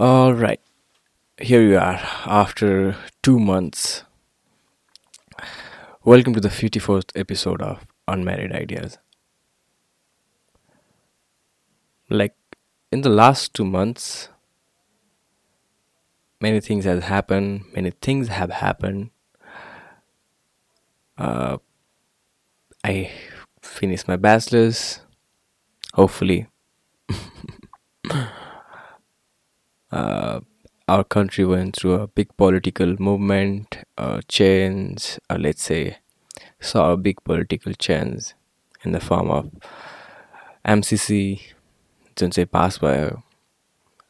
All right, here you are after two months. Welcome to the 54th episode of Unmarried Ideas. Like in the last two months, many things have happened, many things have happened. Uh, I finished my bachelor's, hopefully. uh, our country went through a big political movement, uh, a change, uh, let's say, saw a big political change in the form of MCC, जुन चाहिँ pass भयो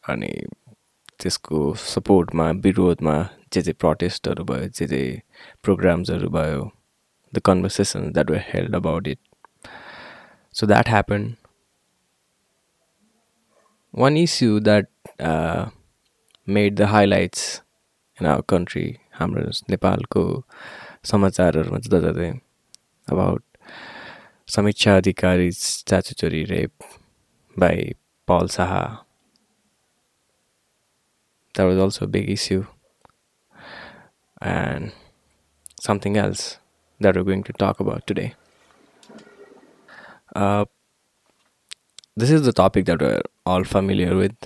अनि त्यसको सपोर्टमा विरोधमा जे जे प्रोटेस्टहरू भयो जे जे प्रोग्राम्सहरू भयो the conversation that were held about it so that happen one issue that uh, made the highlights in our country हाम्रो नेपालको समाचारहरूमा जता जाँदै about Samiksha Adhikari statutory rape by Paul Saha. That was also a big issue. And something else that we're going to talk about today. Uh, this is the topic that we're all familiar with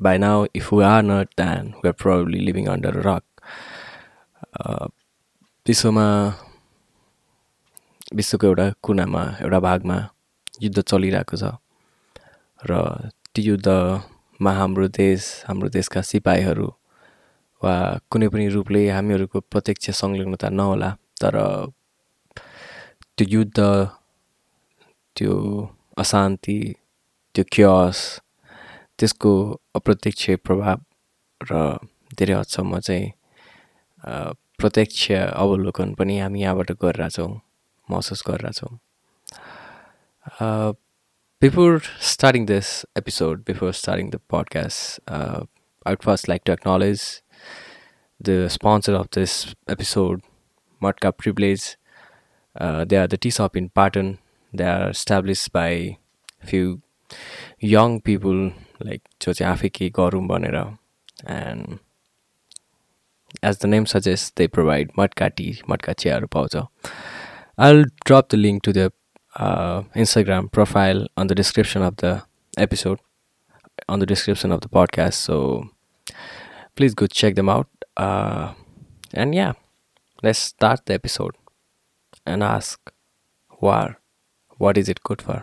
By now, if we are not, then we're probably living under a rock. Uh, विश्वमा विश्वको एउटा कुनामा एउटा भागमा युद्ध चलिरहेको छ र त्यो युद्धमा हाम्रो देश हाम्रो देशका सिपाहीहरू वा कुनै पनि रूपले हामीहरूको प्रत्यक्ष संलग्नता नहोला तर त्यो युद्ध त्यो अशान्ति त्यो क्यस त्यसको अप्रत्यक्ष प्रभाव र धेरै हदसम्म चाहिँ प्रत्यक्ष अवलोकन पनि हामी यहाँबाट गरिरहेछौँ महसुस गरेछौँ before starting this episode before starting the podcast I first like to acknowledge the sponsor of this episode what a privilege they are the tea shop in Patan they are establish by few young people like जो चाहिँ आफै केही गरौँ भनेर and as the name suggest they provide matka tea matka चियाहरू पाउँछ I drop the link to the Instagram profile on the description of the episode on the description of the podcast so please go check them out and yeah let's start the episode and ask war what is it good for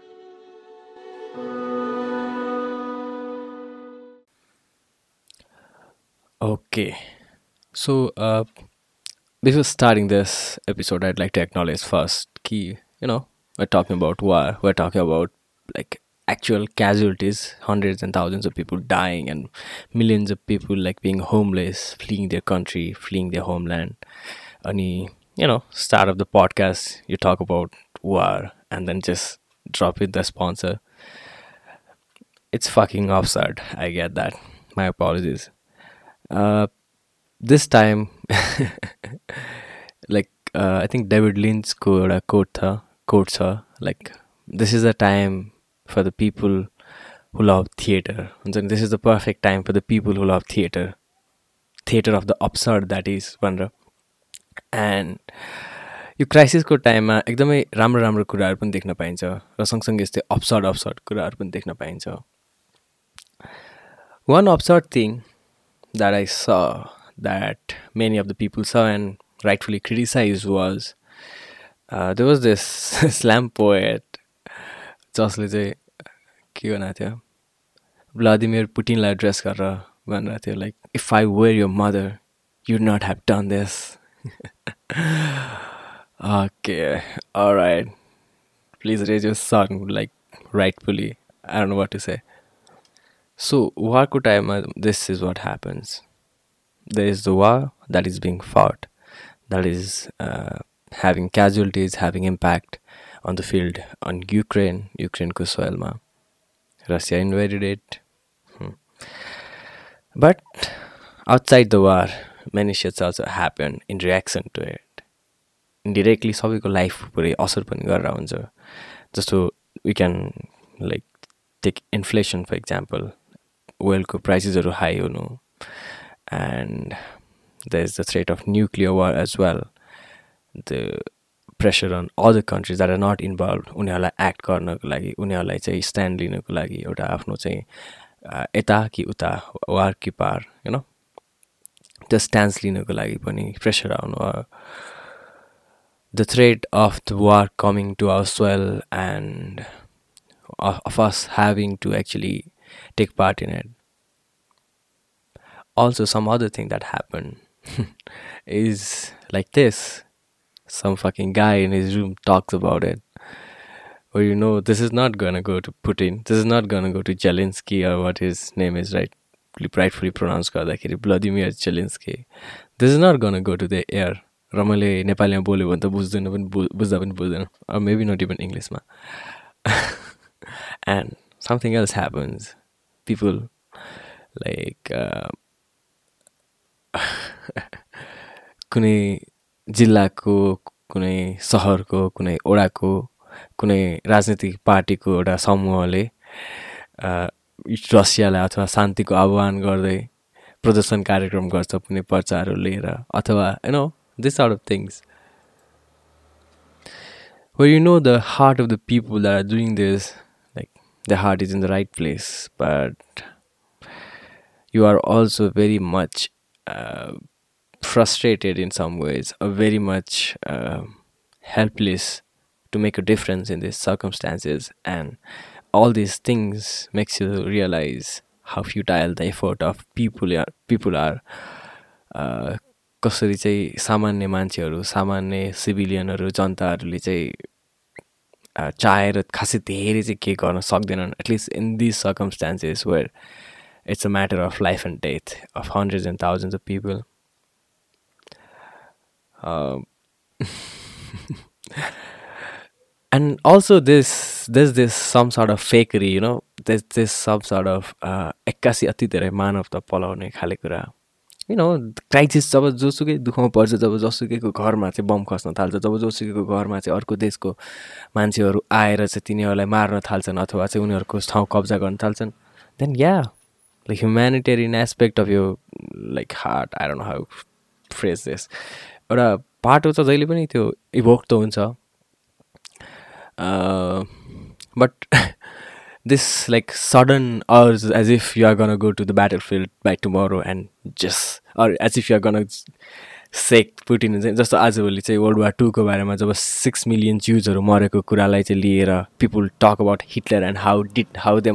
Okay, so uh, before starting this episode, I'd like to acknowledge first key. You know, we're talking about war. We're talking about like actual casualties, hundreds and thousands of people dying, and millions of people like being homeless, fleeing their country, fleeing their homeland. Any, you know, start of the podcast, you talk about war, and then just drop in the sponsor it's fucking absurd. I get that. My apologies. Uh, this time, like uh, I think David Lynch quote, uh, quote her, quotes her like, "This is the time for the people who love theater." And so this is the perfect time for the people who love theater, theater of the absurd that is, Vandra. And यो क्राइसिसको टाइममा एकदमै राम्रो राम्रो कुराहरू पनि देख्न पाइन्छ र सँगसँगै यस्तै अप्सर्ड अप्सर्ड कुराहरू पनि देख्न पाइन्छ one absurd thing that I saw that many of the people saw and rightfully criticized was uh, there was this slam poet जसले चाहिँ के भनेको थियो भ्लादिमिर पुटिनलाई एड्रेस गरेर भनेर थियो like if I were your mother you not have done this okay right please raise your son like rightfully I don't want to say So, warको टाइममा this is what happens. There is the war that is being fought, that is uh, having casualties, having impact on the field on Ukraine, Ukraineको soilमा. Russia invaded it. Hmm. But outside the war, many shits also happened in reaction to it. Indirectly सबैको life पुरै असर पनि गरेर हुन्छ जस्तो we can like take inflation for example ओइलको प्राइसेसहरू हाई हुनु and the is the threat of nuclear war as well the pressure on other countries that are not involve उनीहरूलाई एक्ट गर्नको लागि उनीहरूलाई चाहिँ स्ट्यान्ड लिनको लागि एउटा आफ्नो चाहिँ यता कि उता वार कि पार होइन त्यो स्ट्यान्स लिनको लागि पनि प्रेसर आउनु the threat of the war coming to our soil and of, us having to actually take part in it. Also, some other thing that happened is like this some fucking guy in his room talks about it. Well, you know, this is not gonna go to Putin. This is not gonna go to Zelensky or what his name is, right? Rightfully pronounced गर्दाखेरि like Vladimir Zelensky. This is not gonna go to the air. रमाइलो नेपालीमा बोल्यो भने त बुझ्दैन पनि बुझ्दा पनि बुझ्दैन मेबी नट इभन इङ्ग्लिसमा and something else happens people like कुनै जिल्लाको कुनै सहरको कुनै ओडाको कुनै राजनीतिक पार्टीको एउटा समूहले रसियालाई अथवा शान्तिको आह्वान गर्दै प्रदर्शन कार्यक्रम गर्छ कुनै पर्चाहरू लिएर अथवा this sort of things. Where you know the heart of the people that are doing this. like the heart is in the right place but you are also very much uh, frustrated in some ways or very much uh, helpless to make a difference in these circumstances and all these things makes you realize how futile the effort of people are people are uh, कसरी चाहिँ सामान्य मान्छेहरू सामान्य सिभिलियनहरू जनताहरूले चाहिँ चाहेर खासै धेरै चाहिँ के गर्न सक्दैनन्। At least in this circumstances where it's a matter of life and death of hundreds and thousands of people and also this there's this some sort of fakery you know? There's this some sort of एक्कासी अति धेरै मानवता पलाउने खाले कुरा you know crisis जब जोसुकै दुःखमा पर्छ जब जसुकैको घरमा चाहिँ बम खस्न थाल्छ जब जोसुकैको घरमा चाहिँ अर्को देशको मान्छेहरू आएर चाहिँ तिनीहरूलाई मार्न थाल्छन् अथवा चाहिँ उनीहरूको ठाउँ कब्जा गर्न थाल्छन् then yeah like humanitarian aspect of यो like heart don't how phrase this एउटा पाटो चाहिँ जहिले पनि त्यो इभोक त हुन्छ। But this like sudden urge as if you are gonna go to the battlefield by tomorrow and just if you are gonna सेक पुटिन चाहिँ जस्तो आजभोलि चाहिँ वर्ल्ड वार टूको बारेमा जब सिक्स मिलियन च्युजहरू मरेको कुरालाई चाहिँ लिएर people talk about Hitler and how डिट how they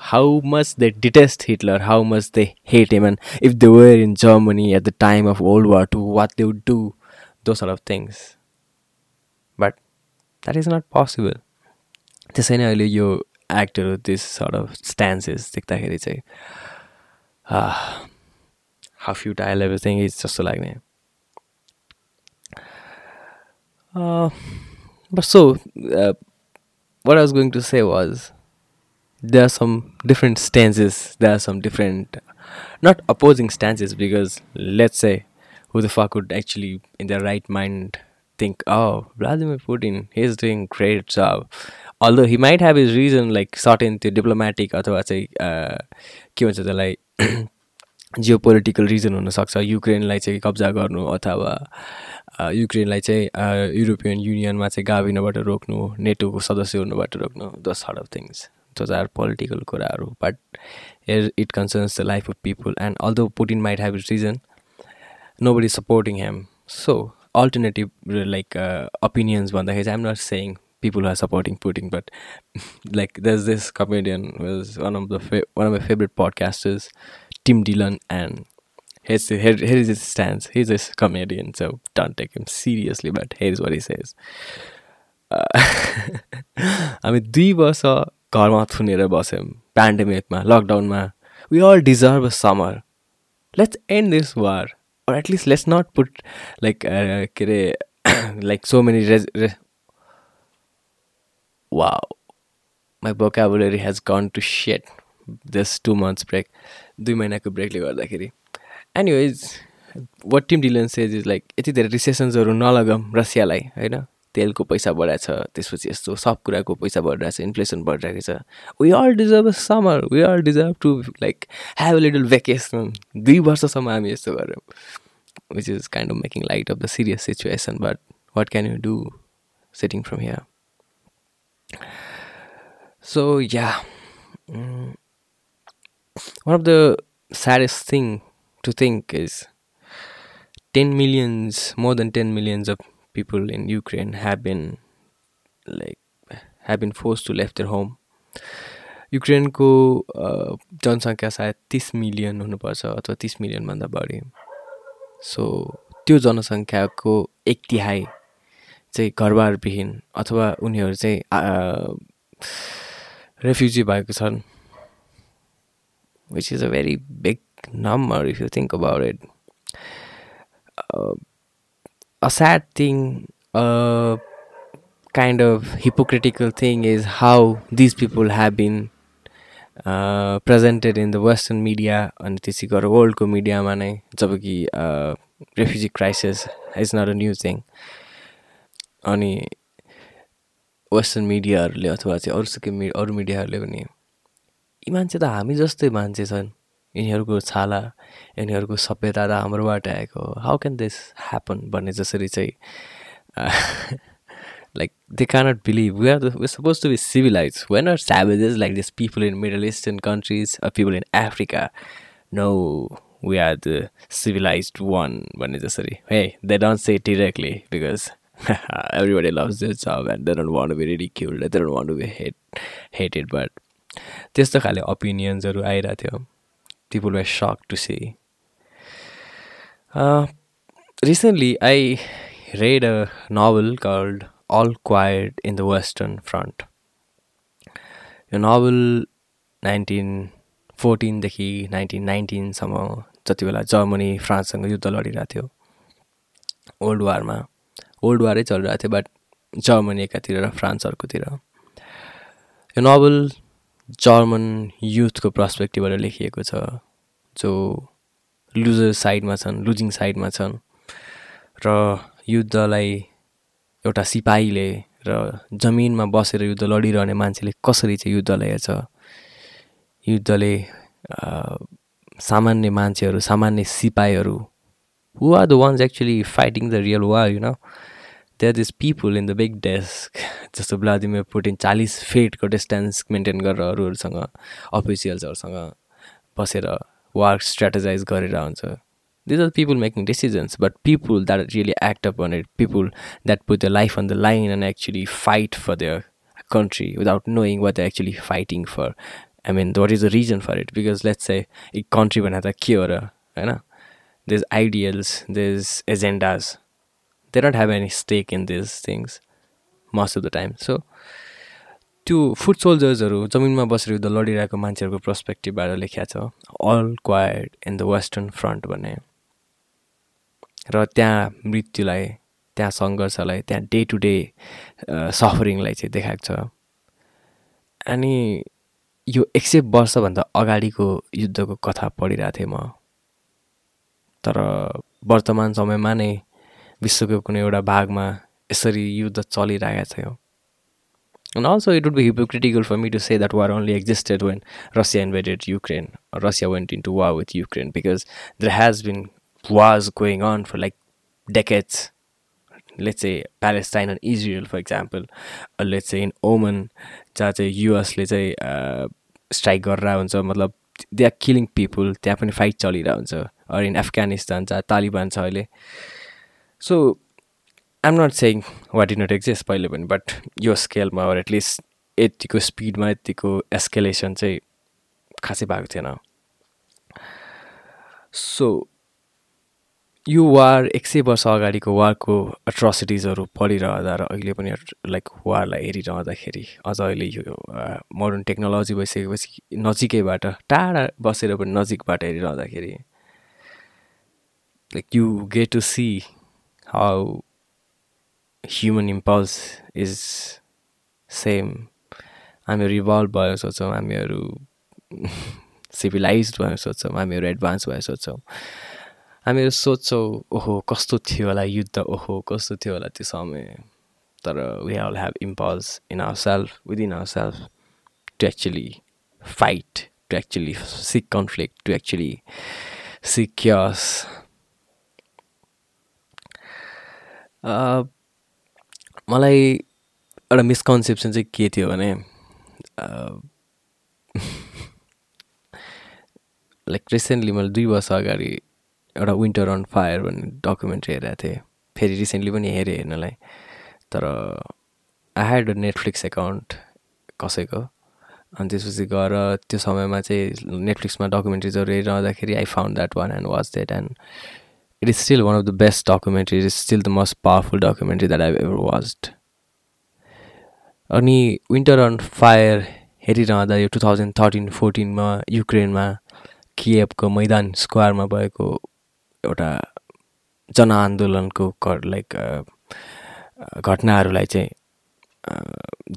how much they detest Hitler how much they hate him and if they were in Germany at the time of World War two what they would do those sort of things but that is not possible त्यसै नै अहिले यो एक्टहरू this sort of stances देख्दाखेरि चाहिँ how futile everything is just like that. Uh, but so uh, what i was going to say was there are some different stances there are some different not opposing stances because let's say who the fuck would actually in their right mind think oh vladimir putin he's doing great job. Although he might have his reason like certain to diplomatic or uh, uh like geopolitical reason हुनसक्छ। युक्रेनलाई चाहिँ कब्जा गर्नु अथवा युक्रेनलाई चाहिँ European युनियनमा चाहिँ गाभिनबाट रोक्नु नेटोको सदस्य हुनुबाट रोक्नु the sort of things those are political कुराहरू but here it concerns the life of people and although Putin might have his reason nobody supporting him so alternative like opinions भन्दाखेरि चाहिँ I'm not people who are supporting Putin. But like, there's this comedian was one of the fa- one of my favorite podcasters, Tim Dillon, and here's, here, here is his stance. He's a comedian, so don't take him seriously, but here's what he says. हामी दुई वर्ष घरमा थुनेर बस्यौँ पेन्डेमिकमा लकडाउनमा we all deserve a summer let's end this war least let's not put like uh, के अरे like so many res- re- wow my vocabulary has gone to shit this two months break दुई महिनाको ब्रेकले गर्दाखेरि. Anyways what Tim Dillon says is like यति धेरै रिसेसन्सहरू नलगाऊँ रसियालाई होइन? तेलको पैसा बढाएको छ त्यसपछि यस्तो सब कुराको पैसा बढिरहेको छ इन्फ्लेसन बढिरहेको छ। We all deserve a summer we all deserve to like have a little vacation दुई वर्षसम्म हामी यस्तो गऱ्यौँ. Which is kind of making light of the serious situation but what can you do sitting from here so yeah one of the saddest thing to think is 10 millions more than 10 millions of people in ukraine have been like have been forced to left their home युक्रेनको जनसङ्ख्या सायद तिस million हुनुपर्छ अथवा तिस मिलियनभन्दा बढी so त्यो जनसङ्ख्याको एक तिहाई चाहिँ घरबारविहीन अथवा उनीहरू चाहिँ रेफ्युजी भएको छन् which is a very big number if you think about it. Uh, a sad thing, a kind of hypocritical thing is how these people have been uh, presented in the Western media अनि त्यसै गरेर वर्ल्डको मिडियामा नै जब कि refugee crisis is not a new thing अनि western मिडियाहरूले अथवा चाहिँ अरू सुकै मि अरू मिडियाहरूले पनि यी मान्छे त हामी जस्तै मान्छे छन्। यिनीहरूको छाला यिनीहरूको सभ्यता त हाम्रोबाट आएको हाउ क्यान दिस ह्यापन भन्ने जसरी चाहिँ like they cannot believe we are we suppose to be civilise when are savages like this people in Middle Eastern countries people in Africa no we are the civilise one भन्ने जसरी। Hey they don't say directly because everybody loves their job and they don't want to be ridiculed. They be hate, hated. But त्यस्तो खाले ओपिनियन्सहरू आइरहेको थियो people were shock to see recently I read a novel called All Quiet in the Western Front यो novel nineteen फोर्टिनदेखि nineteen नाइन्टिनसम्म जति बेला जर्मनी फ्रान्ससँग युद्ध लडिरहेको थियो ओल्ड वारमा ओल्ड वारै चलिरहेको थियो बट जर्मनी एकातिर र फ्रान्स अर्कोतिर यो नोभल जर्मन युथको पर्सपेक्टिभबाट लेखिएको छ जो लुजर साइडमा छन् लुजिङ साइडमा छन्। र युद्धलाई एउटा सिपाहीले र जमिनमा बसेर युद्ध लडिरहने मान्छेले कसरी चाहिँ युद्धलाई हेर्छ युद्धले सामान्य मान्छेहरू सामान्य सिपाहीहरू who are the ones actually fighting the real war you know there this people in the big desk जस्तो भ्लादिमिर पुटिन चालिस फिटको डिस्टेन्स मेन्टेन गरेर अरूहरूसँग अफिसियल्सहरूसँग बसेर वार्क स्ट्राटेजाइज गरेर हुन्छ these are people making decisions but people that really act up on it people that put the life on the line and actually fight for their country without knowing what they're actually fighting for. I mean, what is the reason for it? Because let's say a country when a cure, you know, there's ideals, there's agendas. They don't have any stake in these things most of the time. So त्यो foot सोल्जर्सहरू जमिनमा बसेर युद्ध लडिरहेको मान्छेहरूको पर्सपेक्टिभबाट लेखिया छ All Quiet in the Western Front भन्ने र त्यहाँ मृत्युलाई त्यहाँ सङ्घर्षलाई त्यहाँ डे टु डे सफरिङलाई चाहिँ देखाएको छ। अनि यो एक सय वर्षभन्दा अगाडिको युद्धको कथा पढिरहेको थिएँ म। तर वर्तमान समयमा नै विश्वको कुनै एउटा भागमा यसरी युद्ध चलिरहेको थियो also, it would be hypocritical for me to say that war only existed when Russia invaded Ukraine or Russia went into war with Ukraine because there has been wars going on for like decades. Let's say Palestine and Israel, for example, or let's say in Oman, जहाँ चाहिँ युएसले चाहिँ strike गरेर हुन्छ मतलब they are killing people त्यहाँ पनि fight चलिरहेको हुन्छ अर इन अफगानिस्तान जहाँ तालिबान छ अहिले so I'm not saying what did not exist पहिले पनि बट यो स्केलमा अर एटलिस्ट यतिको स्पिडमा यतिको एस्केलेसन चाहिँ खासै भएको थिएन। सो यो वार एक सय वर्ष अगाडिको वारको एट्रोसिटिजहरू पढिरहँदा र अहिले पनि लाइक वारलाई हेरिरहँदाखेरि अझ अहिले यो मोडर्न टेक्नोलोजी भइसकेपछि नजिकैबाट टाढा बसेर पनि नजिकबाट हेरिरहँदाखेरि like you get to see how human impulse is same हामीहरू इभल्भ भयो सोच्छौँ हामीहरू सिभिलाइज भयो सोच्छौँ हामीहरू एडभान्स भयो सोच्छौँ। हामीहरू सोध्छौँ ओहो कस्तो थियो होला युद्ध ओहो कस्तो थियो होला त्यो समय। तर we all have impulse in our self within our self to actually fight to actually seek conflict to actually seek cause मलाई एउटा मिसकन्सेप्सन चाहिँ के थियो भने लाइक रिसेन्टली मैले दुई वर्ष अगाडि एउटा विन्टर अन फायर भन्ने डकुमेन्ट्री हेरेको थिएँ। फेरि रिसेन्टली पनि हेरेँ हेर्नलाई। तर I had a Netflix account कसैको। अनि त्यसपछि गएर त्यो समयमा चाहिँ नेटफ्लिक्समा डकुमेन्ट्रिजहरू हेरिरहँदाखेरि I found that one and watch that and it is still one of the best documentary it is still the most powerful documentary that I ever watched अनि विन्टर अन फायर हेरिरहँदा यो टु थाउजन्ड थर्टिन फोर्टिनमा युक्रेनमा किएपको मैदान स्क्वायरमा भएको एउटा जनआन्दोलनको like घटनाहरूलाई चाहिँ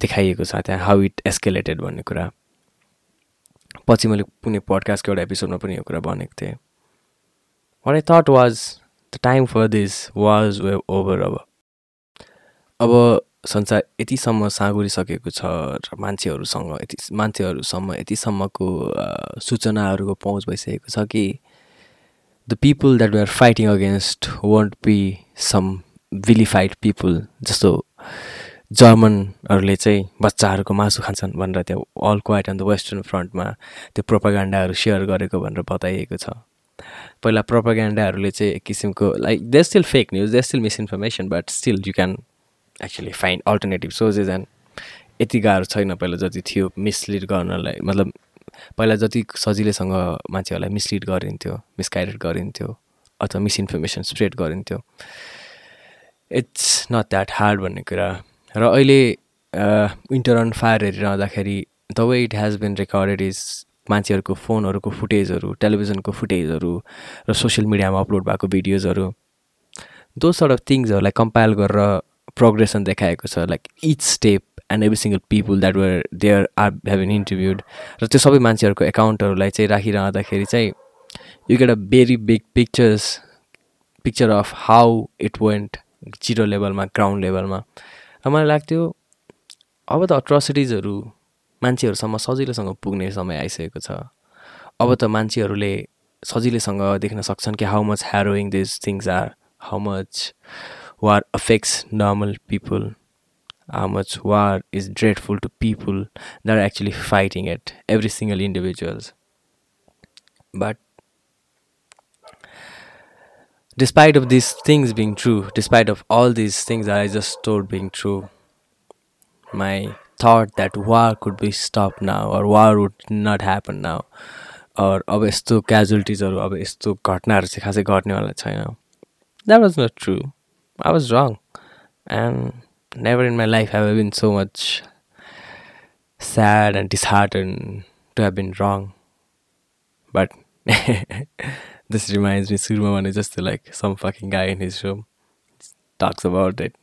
देखाइएको छ। त्यहाँ हाउ इट एस्केलेटेड भन्ने कुरा। पछि मैले कुनै पडकास्टको एउटा एपिसोडमा पनि यो कुरा भनेको थिएँ। What I thought was the time for this was way over अब. अब संसार यतिसम्म साँगुरिसकेको छ र मान्छेहरूसँग यति मान्छेहरूसम्म यतिसम्मको सूचनाहरूको पहुँच भइसकेको छ कि the people that we are fighting against won't be some vilified people जस्तो जर्मनहरूले चाहिँ बच्चाहरूको मासु खान्छन् भनेर त्यो All Quiet on the Western फ्रन्टमा त्यो प्रोपागान्डाहरू सेयर गरेको भनेर बताइएको छ। पहिला प्रोपागान्डाहरूले चाहिँ एक किसिमको like they still fake news they still misinformation but still you can actually find alternative sources and यति गाह्रो छैन पहिला जति थियो मिसलिड गर्नलाई मतलब पहिला जति सजिलैसँग मान्छेहरूलाई मिसलिड गरिन्थ्यो मिसगाइडेड गरिन्थ्यो अथवा मिसइन्फर्मेसन स्प्रेड गरिन्थ्यो इट्स नट द्याट हार्ड भन्ने कुरा। र अहिले Winter on fire हेरिरहँदाखेरि the way it has been recorded is मान्छेहरूको फोनहरूको फुटेजहरू टेलिभिजनको फुटेजहरू र सोसियल मिडियामा अपलोड भएको भिडियोजहरू। दो सर्ट अफ थिङ्सहरूलाई कम्पाइल गरेर प्रोग्रेसन देखाएको छ like each step and every single people that were there are have been interviewed र त्यो सबै मान्छेहरूको एकाउन्टहरूलाई चाहिँ राखिरहँदाखेरि चाहिँ you get a very big pictures picture of how it went zero लेभलमा ग्राउन्ड लेभलमा र मलाई लाग्थ्यो अब त अट्रोसिटिजहरू मान्छेहरूसम्म सजिलोसँग पुग्ने समय आइसकेको छ अब त मान्छेहरूले सजिलैसँग देख्न सक्छन् कि how much harrowing this things are how much war affects normal people how much war is dreadful to people that are actually fighting it every single individuals but despite of these things being true despite of all these things that i just told being true my thought that war could be stopped now or war would not happen now or अब यस्तो क्याजुअलिटिजहरू अब यस्तो घटनाहरू चाहिँ खासै घट्नेवाला छैन that was not true I was wrong and never in my life have I been so much sad and disheartened to have been wrong. But this reminds me, Surma is just like some fucking guy in his room talks about it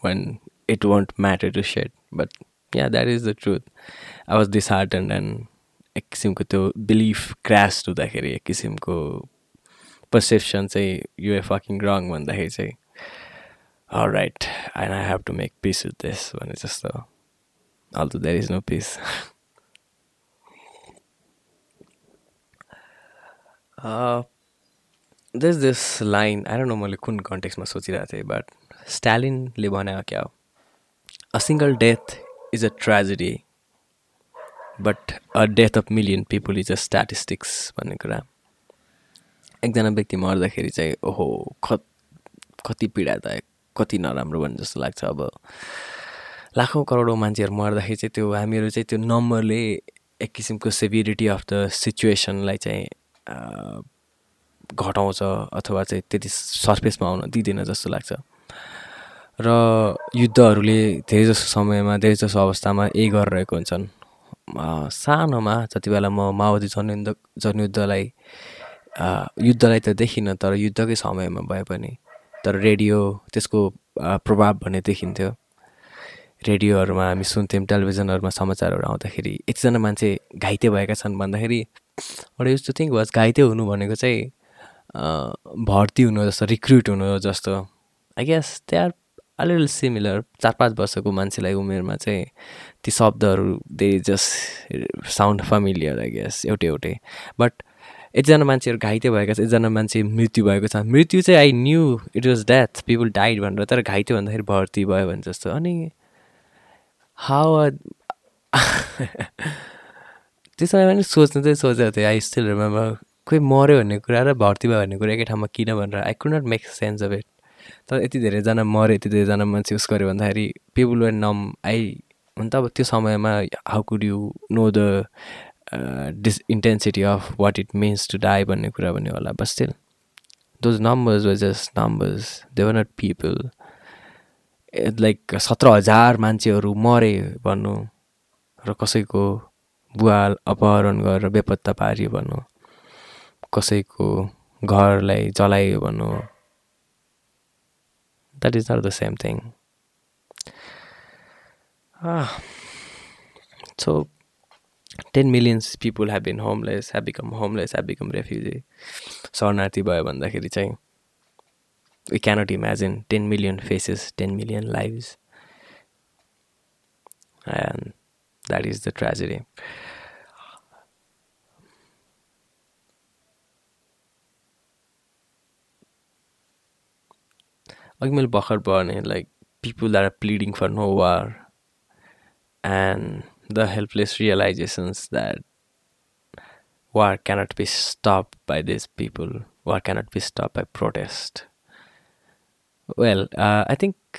when it won't matter to shit. But yeah, that is the truth. I was disheartened and एक किसिमको त्यो belief crash हुँदाखेरि एक किसिमको perception चाहिँ युए fucking wrong भन्दाखेरि चाहिँ i have to make peace with this when it's just so although there is no peace uh, there's this line i don't know मैले कुन कन्टेक्समा सोचिरहेको थिएँ बट स्ट्यालिनले भने क्या हो a single death is a tragedy but a death of million people is a statistics भन्ने कुरा. एकजना व्यक्ति मर्दाखेरि चाहिँ ओहो कति पीडादायक कति नराम्रो भन्ने जस्तो लाग्छ अब। लाखौँ करोडौँ मान्छेहरू मर्दाखेरि चाहिँ त्यो हामीहरू चाहिँ त्यो नम्बरले एक किसिमको सेभिरिटी अफ द सिचुएसनलाई चाहिँ घटाउँछ अथवा चाहिँ त्यति सर्फेसमा आउन दिँदैन जस्तो लाग्छ। र युद्धहरूले धेरै जसो समयमा धेरै जसो अवस्थामा यही गरिरहेको हुन्छन्। सानोमा जति बेला म माओवादी जनयुद्ध जनयुद्धलाई युद्धलाई त देखिनँ तर युद्धकै समयमा भए पनि। तर रेडियो त्यसको प्रभाव भन्ने देखिन्थ्यो। रेडियोहरूमा हामी सुन्थ्यौँ टेलिभिजनहरूमा समाचारहरू आउँदाखेरि यतिजना मान्छे घाइते भएका छन् भन्दाखेरि एउटा यस्तो थिङ्क वाज घाइते हुनु भनेको चाहिँ भर्ती हुनु जस्तो रिक्रुट हुनु जस्तो। आई गेस दे आर अलिअलि सिमिलर चार पाँच वर्षको मान्छेलाई उमेरमा चाहिँ ती शब्दहरू they just sound familiar I guess एउटै एउटै। बट एकजना मान्छेहरू घाइते भएका छ एकजना मान्छे मृत्यु भएको छ। मृत्यु चाहिँ I knew it was death people died भनेर तर घाइते भन्दाखेरि भर्ती भयो भने जस्तो। अनि हाउ त्यो समयमा पनि सोच्नु चाहिँ सोचेको थिएँ। आई स्टिल रिमेम्बर कोही मऱ्यो भन्ने कुरा र भर्ती भयो भन्ने कुरा एकै ठाउँमा किन भनेर। I could not make sense of it तर यति धेरैजना मऱ्यो यति धेरैजना मान्छे उस गऱ्यो भन्दाखेरि पिपुल वेन नम आई हुन त अब त्यो समयमा how could you know the this intensity of what it means to die भन्ने कुरा पनि होला बट स्टिल दोज नम्बर्स वा just numbers they were not people like सत्र हजार मान्छेहरू मरे भन्नु र कसैको बुवा अपहरण गरेर बेपत्ता पारियो भन्नु कसैको घरलाई जलायो भन्नु that is not the same thing so ten millions people have been homeless have become homeless have become refugee शरणार्थी भयो भन्दाखेरि चाहिँ we cannot imagine ten million faces ten million lives and that is the tragedy अघि मैले भर्खर भने like people are pleading for no war and the helpless realisations that war cannot be stopped by these people. War cannot be stopped by protest. Well I think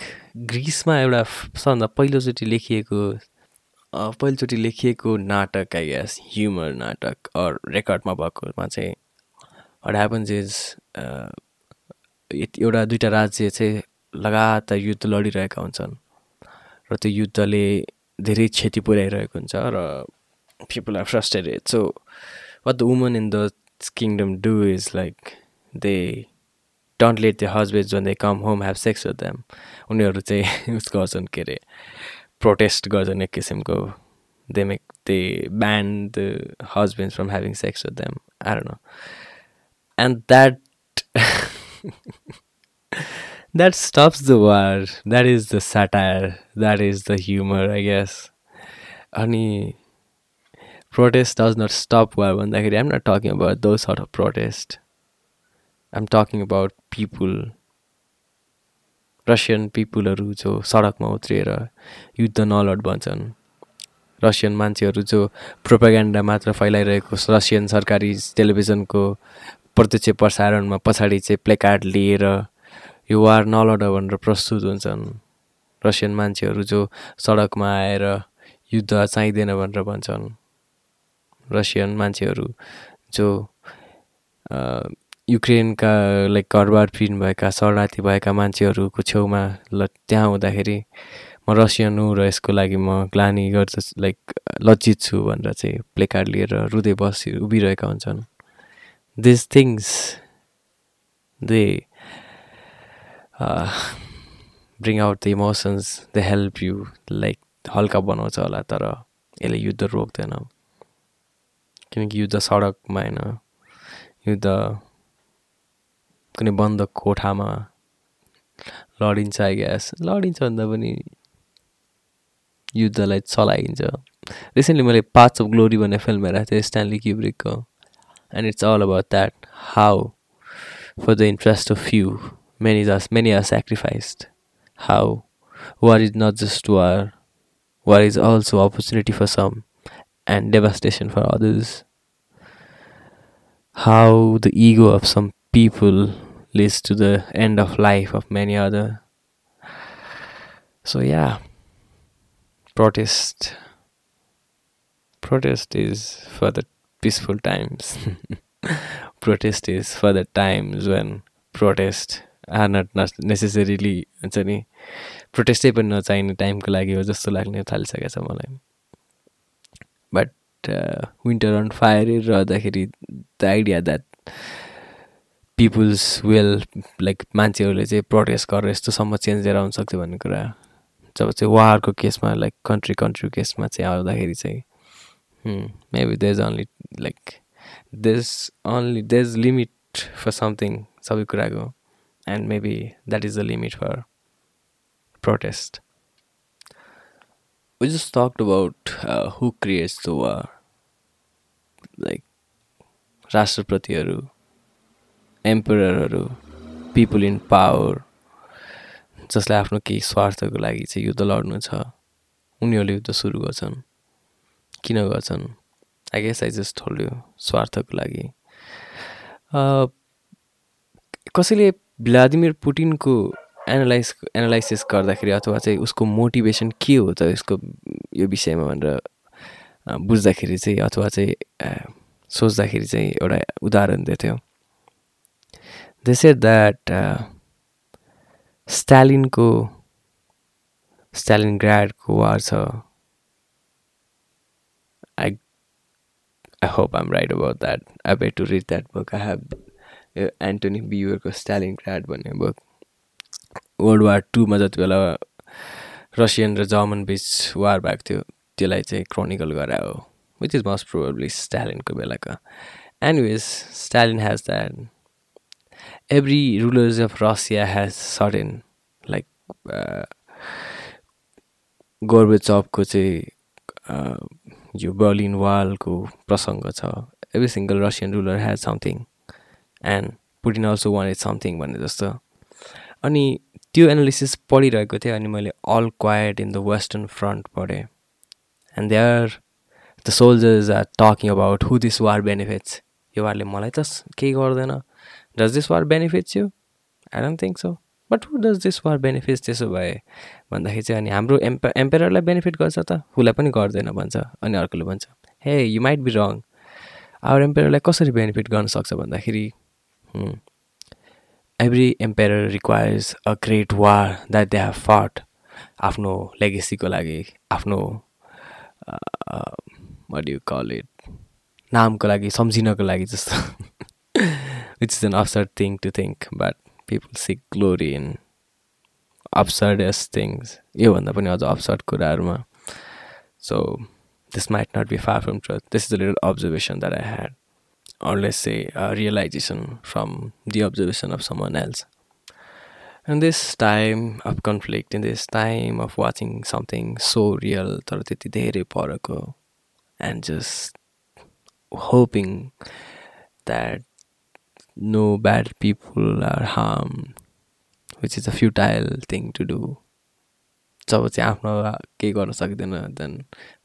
ग्रिसमा एउटा सबभन्दा पहिलोचोटि लेखिएको पहिलोचोटि लेखिएको नाटक आई गेस ह्युमर नाटक or रेकर्डमा भएकोमा चाहिँ हट ह्यापन्स इज एउटा दुइटा राज्य चाहिँ लगातार युद्ध लडिरहेका हुन्छन्। र त्यो युद्धले धेरै क्षति पुर्याइरहेको हुन्छ र people are frustrated so what the woman in the kingdom do is like they don't let the husband when they come home have sex with them उनीहरू चाहिँ उस गर्छन् के अरे प्रोटेस्ट गर्छन् एक किसिमको। They make they ban the husband from having sex with them are no and that that stops the war. That is the satire. That is the humor, I guess. Ani protest does not stop war. I'm not talking about those sort of protest. I'm talking about people. Russian पिपुलहरू जो सडकमा उत्रिएर युद्ध नलड भन्छन् Russian मान्छेहरू जो propaganda मात्र फैलाइरहेको Russian सरकारी टेलिभिजनको प्रत्यक्ष प्रसारणमा पछाडि चाहिँ प्लेकार्ड लिएर यो वार नलड भनेर प्रस्तुत हुन्छन्। रसियन मान्छेहरू जो सडकमा आएर युद्ध चाहिँदैन भनेर भन्छन्। रसियन मान्छेहरू जो युक्रेनका लाइक घरबार पिन भएका शरणार्थी भएका मान्छेहरूको छेउमा ल त्यहाँ हुँदाखेरि म रसियन हुँ र यसको लागि म ग्लानी गर्छ लाइक लज्जित छु भनेर चाहिँ प्लेकार्ड लिएर रुँदै बसी उभिरहेका हुन्छन्। These things they uh, bring out the emotions they help you like हल्का बनाउँछ होला तर यसले युद्ध रोक्दैन। किनकि युद्ध सडकमा होइन युद्ध कुनै बन्द कोठामा लडिन्छ आई ग्यास लडिन्छ भन्दा पनि युद्धलाई चलाइन्छ। रिसेन्टली मैले पार्ट्स अफ ग्लोरी भन्ने फिल्म हेरेको थिएँ स्ट्यान्ली क्युब्रिकको and it's all about that how for the interest of few many are many are sacrificed. How war is not just war. War is also opportunity for some and devastation for others. How the ego of some people leads to the end of life of many other. So yeah. Protest. Protest is for the peaceful times. Protest is for the times when protest are not necessarily हुन्छ नि प्रोटेस्टै पनि नचाहिने टाइमको लागि हो जस्तो लाग्ने थालिसकेको छ मलाई। बट विन्टर अन फायर रहँदाखेरि the idea that peoples well like मान्छेहरूले चाहिँ प्रोटेस्ट गरेर यस्तोसम्म चेन्ज लिएर सक्छ भन्ने कुरा जब चाहिँ वारको केसमा लाइक कन्ट्री कन्ट्री केसमा चाहिँ आउँदाखेरि चाहिँ maybe these only like these only these limit for something सबै कुराको and maybe that is the limit for protest we just talked about uh, who creates the war. Like राष्ट्रपतिहरू एम्पररहरू people in power जसलाई आफ्नो केही स्वार्थको लागि चाहिँ युद्ध लड्नु छ उनीहरूले युद्ध सुरु गर्छन्। किन गर्छन् I guess I just hold स्वार्थको लागि। कसैले भ्लादिमिर पुटिनको एनालाइज एनालाइसिस गर्दाखेरि अथवा चाहिँ उसको मोटिभेसन के हो त यसको यो विषयमा भनेर बुझ्दाखेरि चाहिँ अथवा चाहिँ सोच्दाखेरि चाहिँ एउटा उदाहरण दिएको थियो। द्याट स्टालिनको स्टालिन ग्राडको वार छ। I I hope I'm right about that I bet to read that book I have Antony बियुरको Stalingrad भन्ने बुक वर्ल्ड वार टूमा जति बेला रसियन र जर्मन बिच वार भएको थियो त्यसलाई चाहिँ क्रोनिकल गरायो विच इज मस्ट प्रोबेबली स्टालिनको बेलाको. Anyways Stalin has that every rulers of Russia has certain like गोर्बेचपको चाहिँ यो बर्लिन वालको प्रसङ्ग छ every single Russian ruler has something and Putin also one is something भन्ने जस्तो। अनि त्यो एनालिसिस पढिरहेको थिएँ अनि मैले all quiet in the western front पढेँ। And they are the soldiers are talking about who this war benefits यो वारले मलाई त केही गर्दैन। Does this war benefits you I don't think so but who does this war benefits त्यसो भए भन्दाखेरि चाहिँ अनि हाम्रो एम्प एम्पेयरलाई बेनिफिट गर्छ त उसलाई पनि गर्दैन भन्छ अनि अर्कोले भन्छ hey you might be wrong our एम्पेयरलाई कसरी बेनिफिट गर्न सक्छ भन्दाखेरि every emperor requires a great war that they have fought. आफ्नो लेगेसीको लागि आफ्नो यु कल इट नामको लागि सम्झिनको लागि जस्तो which is an absurd thing to think but people seek glory in absurdest things योभन्दा पनि अझ अफ्सर्ड कुराहरूमा. So this might not be far from truth त्यस is the observation that I had earlier realisation from the observation of some in this time of conflict in this time of watching something so रियल्थहरू त्यति धेरै फरक and just hoping that no bad people are harm which is a futile thing to do. जब चाहिँ आफ्नो केही गर्न सक्दैन then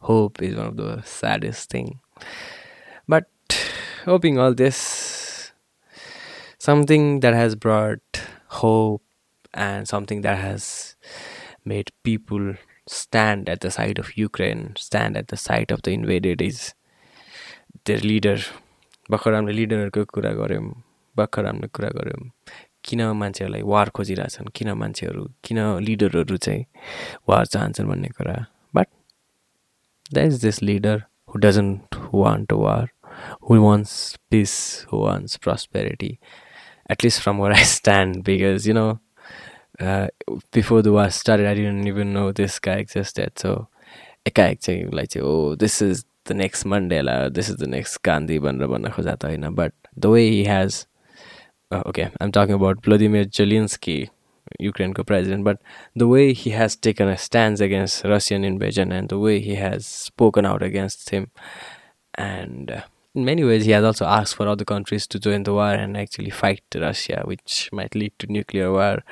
hope is one of the saddest thing but hoping all this something that has brought hope and something that has made people stand at the side of Ukraine, stand at the side of the invaded is their leader. भर्खर हामीले लिडरहरूको कुरा गऱ्यौँ भर्खर हामीले कुरा गऱ्यौँ किन मान्छेहरूलाई वार खोजिरहेछन् किन मान्छेहरू किन लिडरहरू चाहिँ वार चाहन्छन् भन्ने कुरा but that is this leader who doesn't want war who wants peace, who wants prosperity, at least from where I stand, because you know, uh, before the war started, I didn't even know this guy existed. So, एकाएक like, oh, this is the next Mandela, this is the next Gandhi भनेर भन्न खोजा त होइन but the way he has uh, okay I'm talking about Vladimir Zelensky Ukraineको president but the way he has taken a stance against Russian invasion and the way he has spoken out against him and uh, in many ways, he has also asked for other countries to join the war and actually fight Russia, which might lead to nuclear war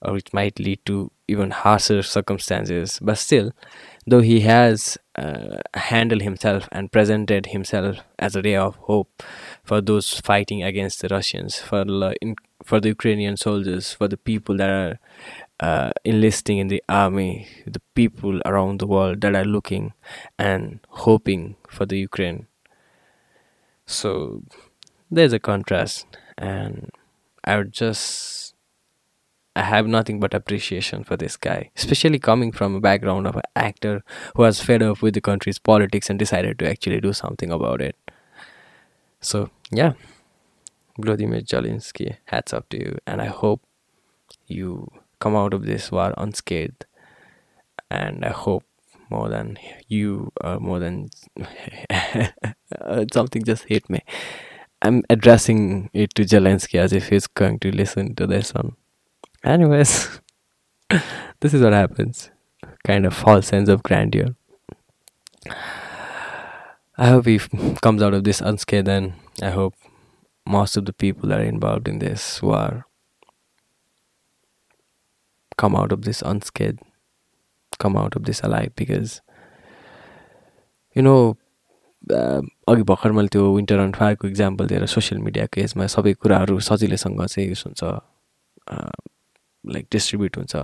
or which might lead to even harsher circumstances. But still, though he has uh, handled himself and presented himself as a ray of hope for those fighting against the Russians, for the, in, for the Ukrainian soldiers, for the people that are uh, enlisting in the army, the people around the world that are looking and hoping for the Ukraine. So there's a contrast, and I would just I have nothing but appreciation for this guy, especially coming from a background of an actor who was fed up with the country's politics and decided to actually do something about it. So yeah, Vladimir Zelensky, hats off to you, and I hope you come out of this war unscathed. And I hope more than you, or more than uh, something just hit me. I'm addressing it to Zelensky as if he's going to listen to this one. Anyways, this is what happens. Kind of false sense of grandeur. I hope he comes out of this unscathed, and I hope most of the people that are involved in this war come out of this unscathed, come out of this alive because you know uh, अघि भर्खर मैले त्यो winter and फायरको example दिएर social मिडियाको यसमा सबै कुराहरू सजिलैसँग चाहिँ उस हुन्छ लाइक डिस्ट्रिब्युट हुन्छ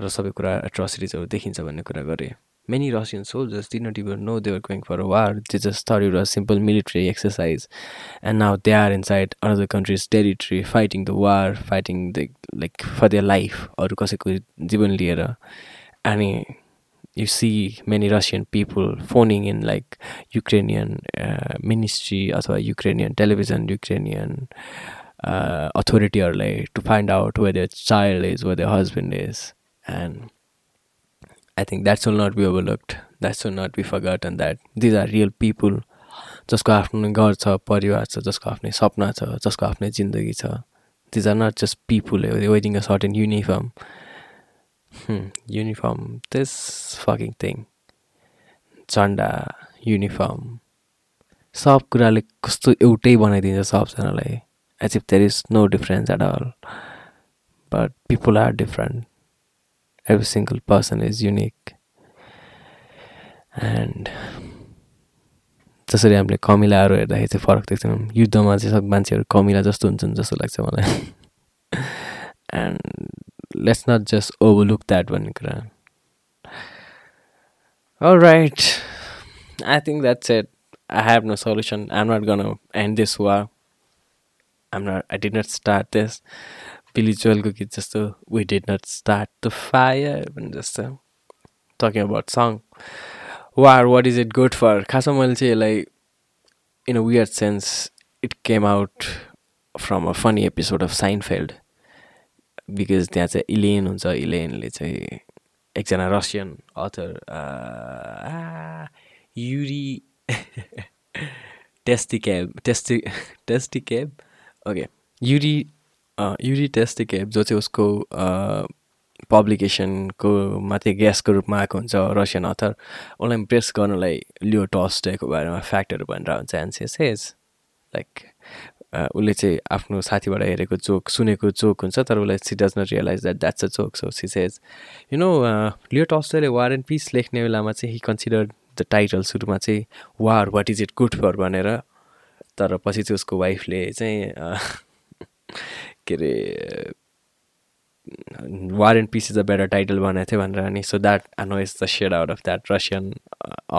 र सबै कुरा एट्रोसिटिजहरू देखिन्छ भन्ने कुरा गरेँ। Many Russian soldiers did not ever know they were going for war जे just thought your simple military exercise and now they are inside another country's territory fighting the war fighting the like for their life अरू कसैको जीवन लिएर। And you see many Russian people phoning in like Ukrainian ministry अथवा Ukrainian television Ukrainian uh, to find out where their child is, where their husband is. And I think that should not be overlooked. That should not be forgotten that these are real people जसको आफ्नो घर छ परिवार छ जसको आफ्नै सपना छ जसको आफ्नै जिन्दगी छ these are not just people waiting a shirt in uniform uniform this fucking thing झन्डा युनिफर्म सब कुराले कस्तो एउटै बनाइदिन्छ सबजनालाई as if there is no difference at all but people are different every single person is unique. And जसरी हामीले कमिलाहरू हेर्दाखेरि चाहिँ फरक देख्छौँ युद्धमा चाहिँ सब मान्छेहरू कमिला जस्तो हुन्छन् जस्तो लाग्छ मलाई। And let's not just overlook that भन्ने कुरा right I think that's at I have no solution I am not gonna and this was I'm not I did not start this Billy जोयलको गीत जस्तो we did not start the fire भने जस्तो talking about song war what is it good for खासमा मैले चाहिँ यसलाई in a weird sense it came out from a funny episode of Seinfeld because त्यहाँ चाहिँ इलेन हुन्छ इलेनले चाहिँ एकजना Russian author Yuri Testikov testy Testikov okay Yuri Yuri Testikov जो चाहिँ उसको पब्लिकेसनको माथि ग्यासको रूपमा आएको हुन्छ रसियन अथर उसलाई इम्प्रेस गर्नलाई लियो टस्टेको बारेमा फ्याक्टहरू भनेर हुन्छ एनसिएसएस लाइक उसले चाहिँ आफ्नो साथीबाट हेरेको जोक सुनेको जोक हुन्छ तर उसलाई she does not realise that that's a joke so she says you know Leo टस्टोले war and peace लेख्ने बेलामा चाहिँ हि कन्सिडर द टाइटल सुरुमा चाहिँ war what is it good for भनेर तर पछि चाहिँ उसको वाइफले चाहिँ के अरे war and peace is a better title बनाएको थियो भनेर अनि so that is the said out of that Russian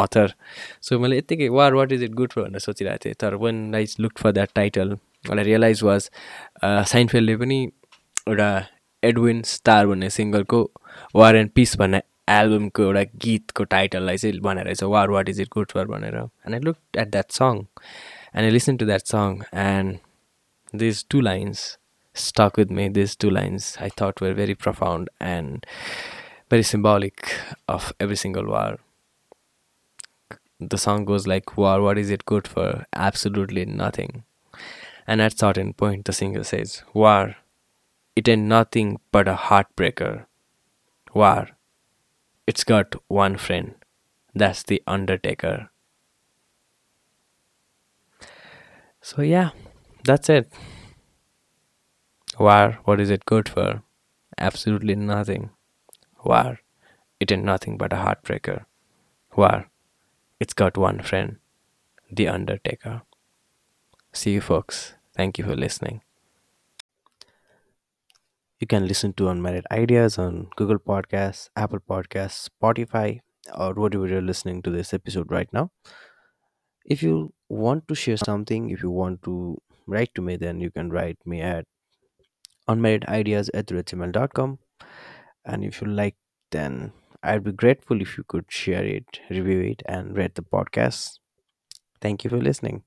author so मैले यत्तिकै war what is it good for भनेर सोचिरहेको थिएँ। तर when I look for that title मलाई रियलाइज वाज साइनफेलले पनि एउटा एडविन स्टार भन्ने सिङ्गरको वार एन्ड पिस भन्ने एल्बमको एउटा गीतको टाइटललाई चाहिँ भनेर रहेछ war what is it good for भनेर। And I look at that song and I listened to that song and these two lines stuck with me. These two lines I thought were very profound and very symbolic of every single war. The song goes like, War, what is it good for? Absolutely nothing. And at certain point, the singer says, War, it ain't nothing but a heartbreaker. War, it's got one friend. That's the undertaker. So, yeah, that's it. War, what is it good for? Absolutely nothing. War, it ain't nothing but a heartbreaker. War, it's got one friend, The Undertaker. See you, folks. Thank you for listening. You can listen to Unmarried Ideas on Google Podcasts, Apple Podcasts, Spotify, or whatever you're listening to this episode right now. If you want to share something, if you want to write to me, then you can write me at unmarriedideas at gmail.com. And if you like, then I'd be grateful if you could share it, review it, and rate the podcast. Thank you for listening.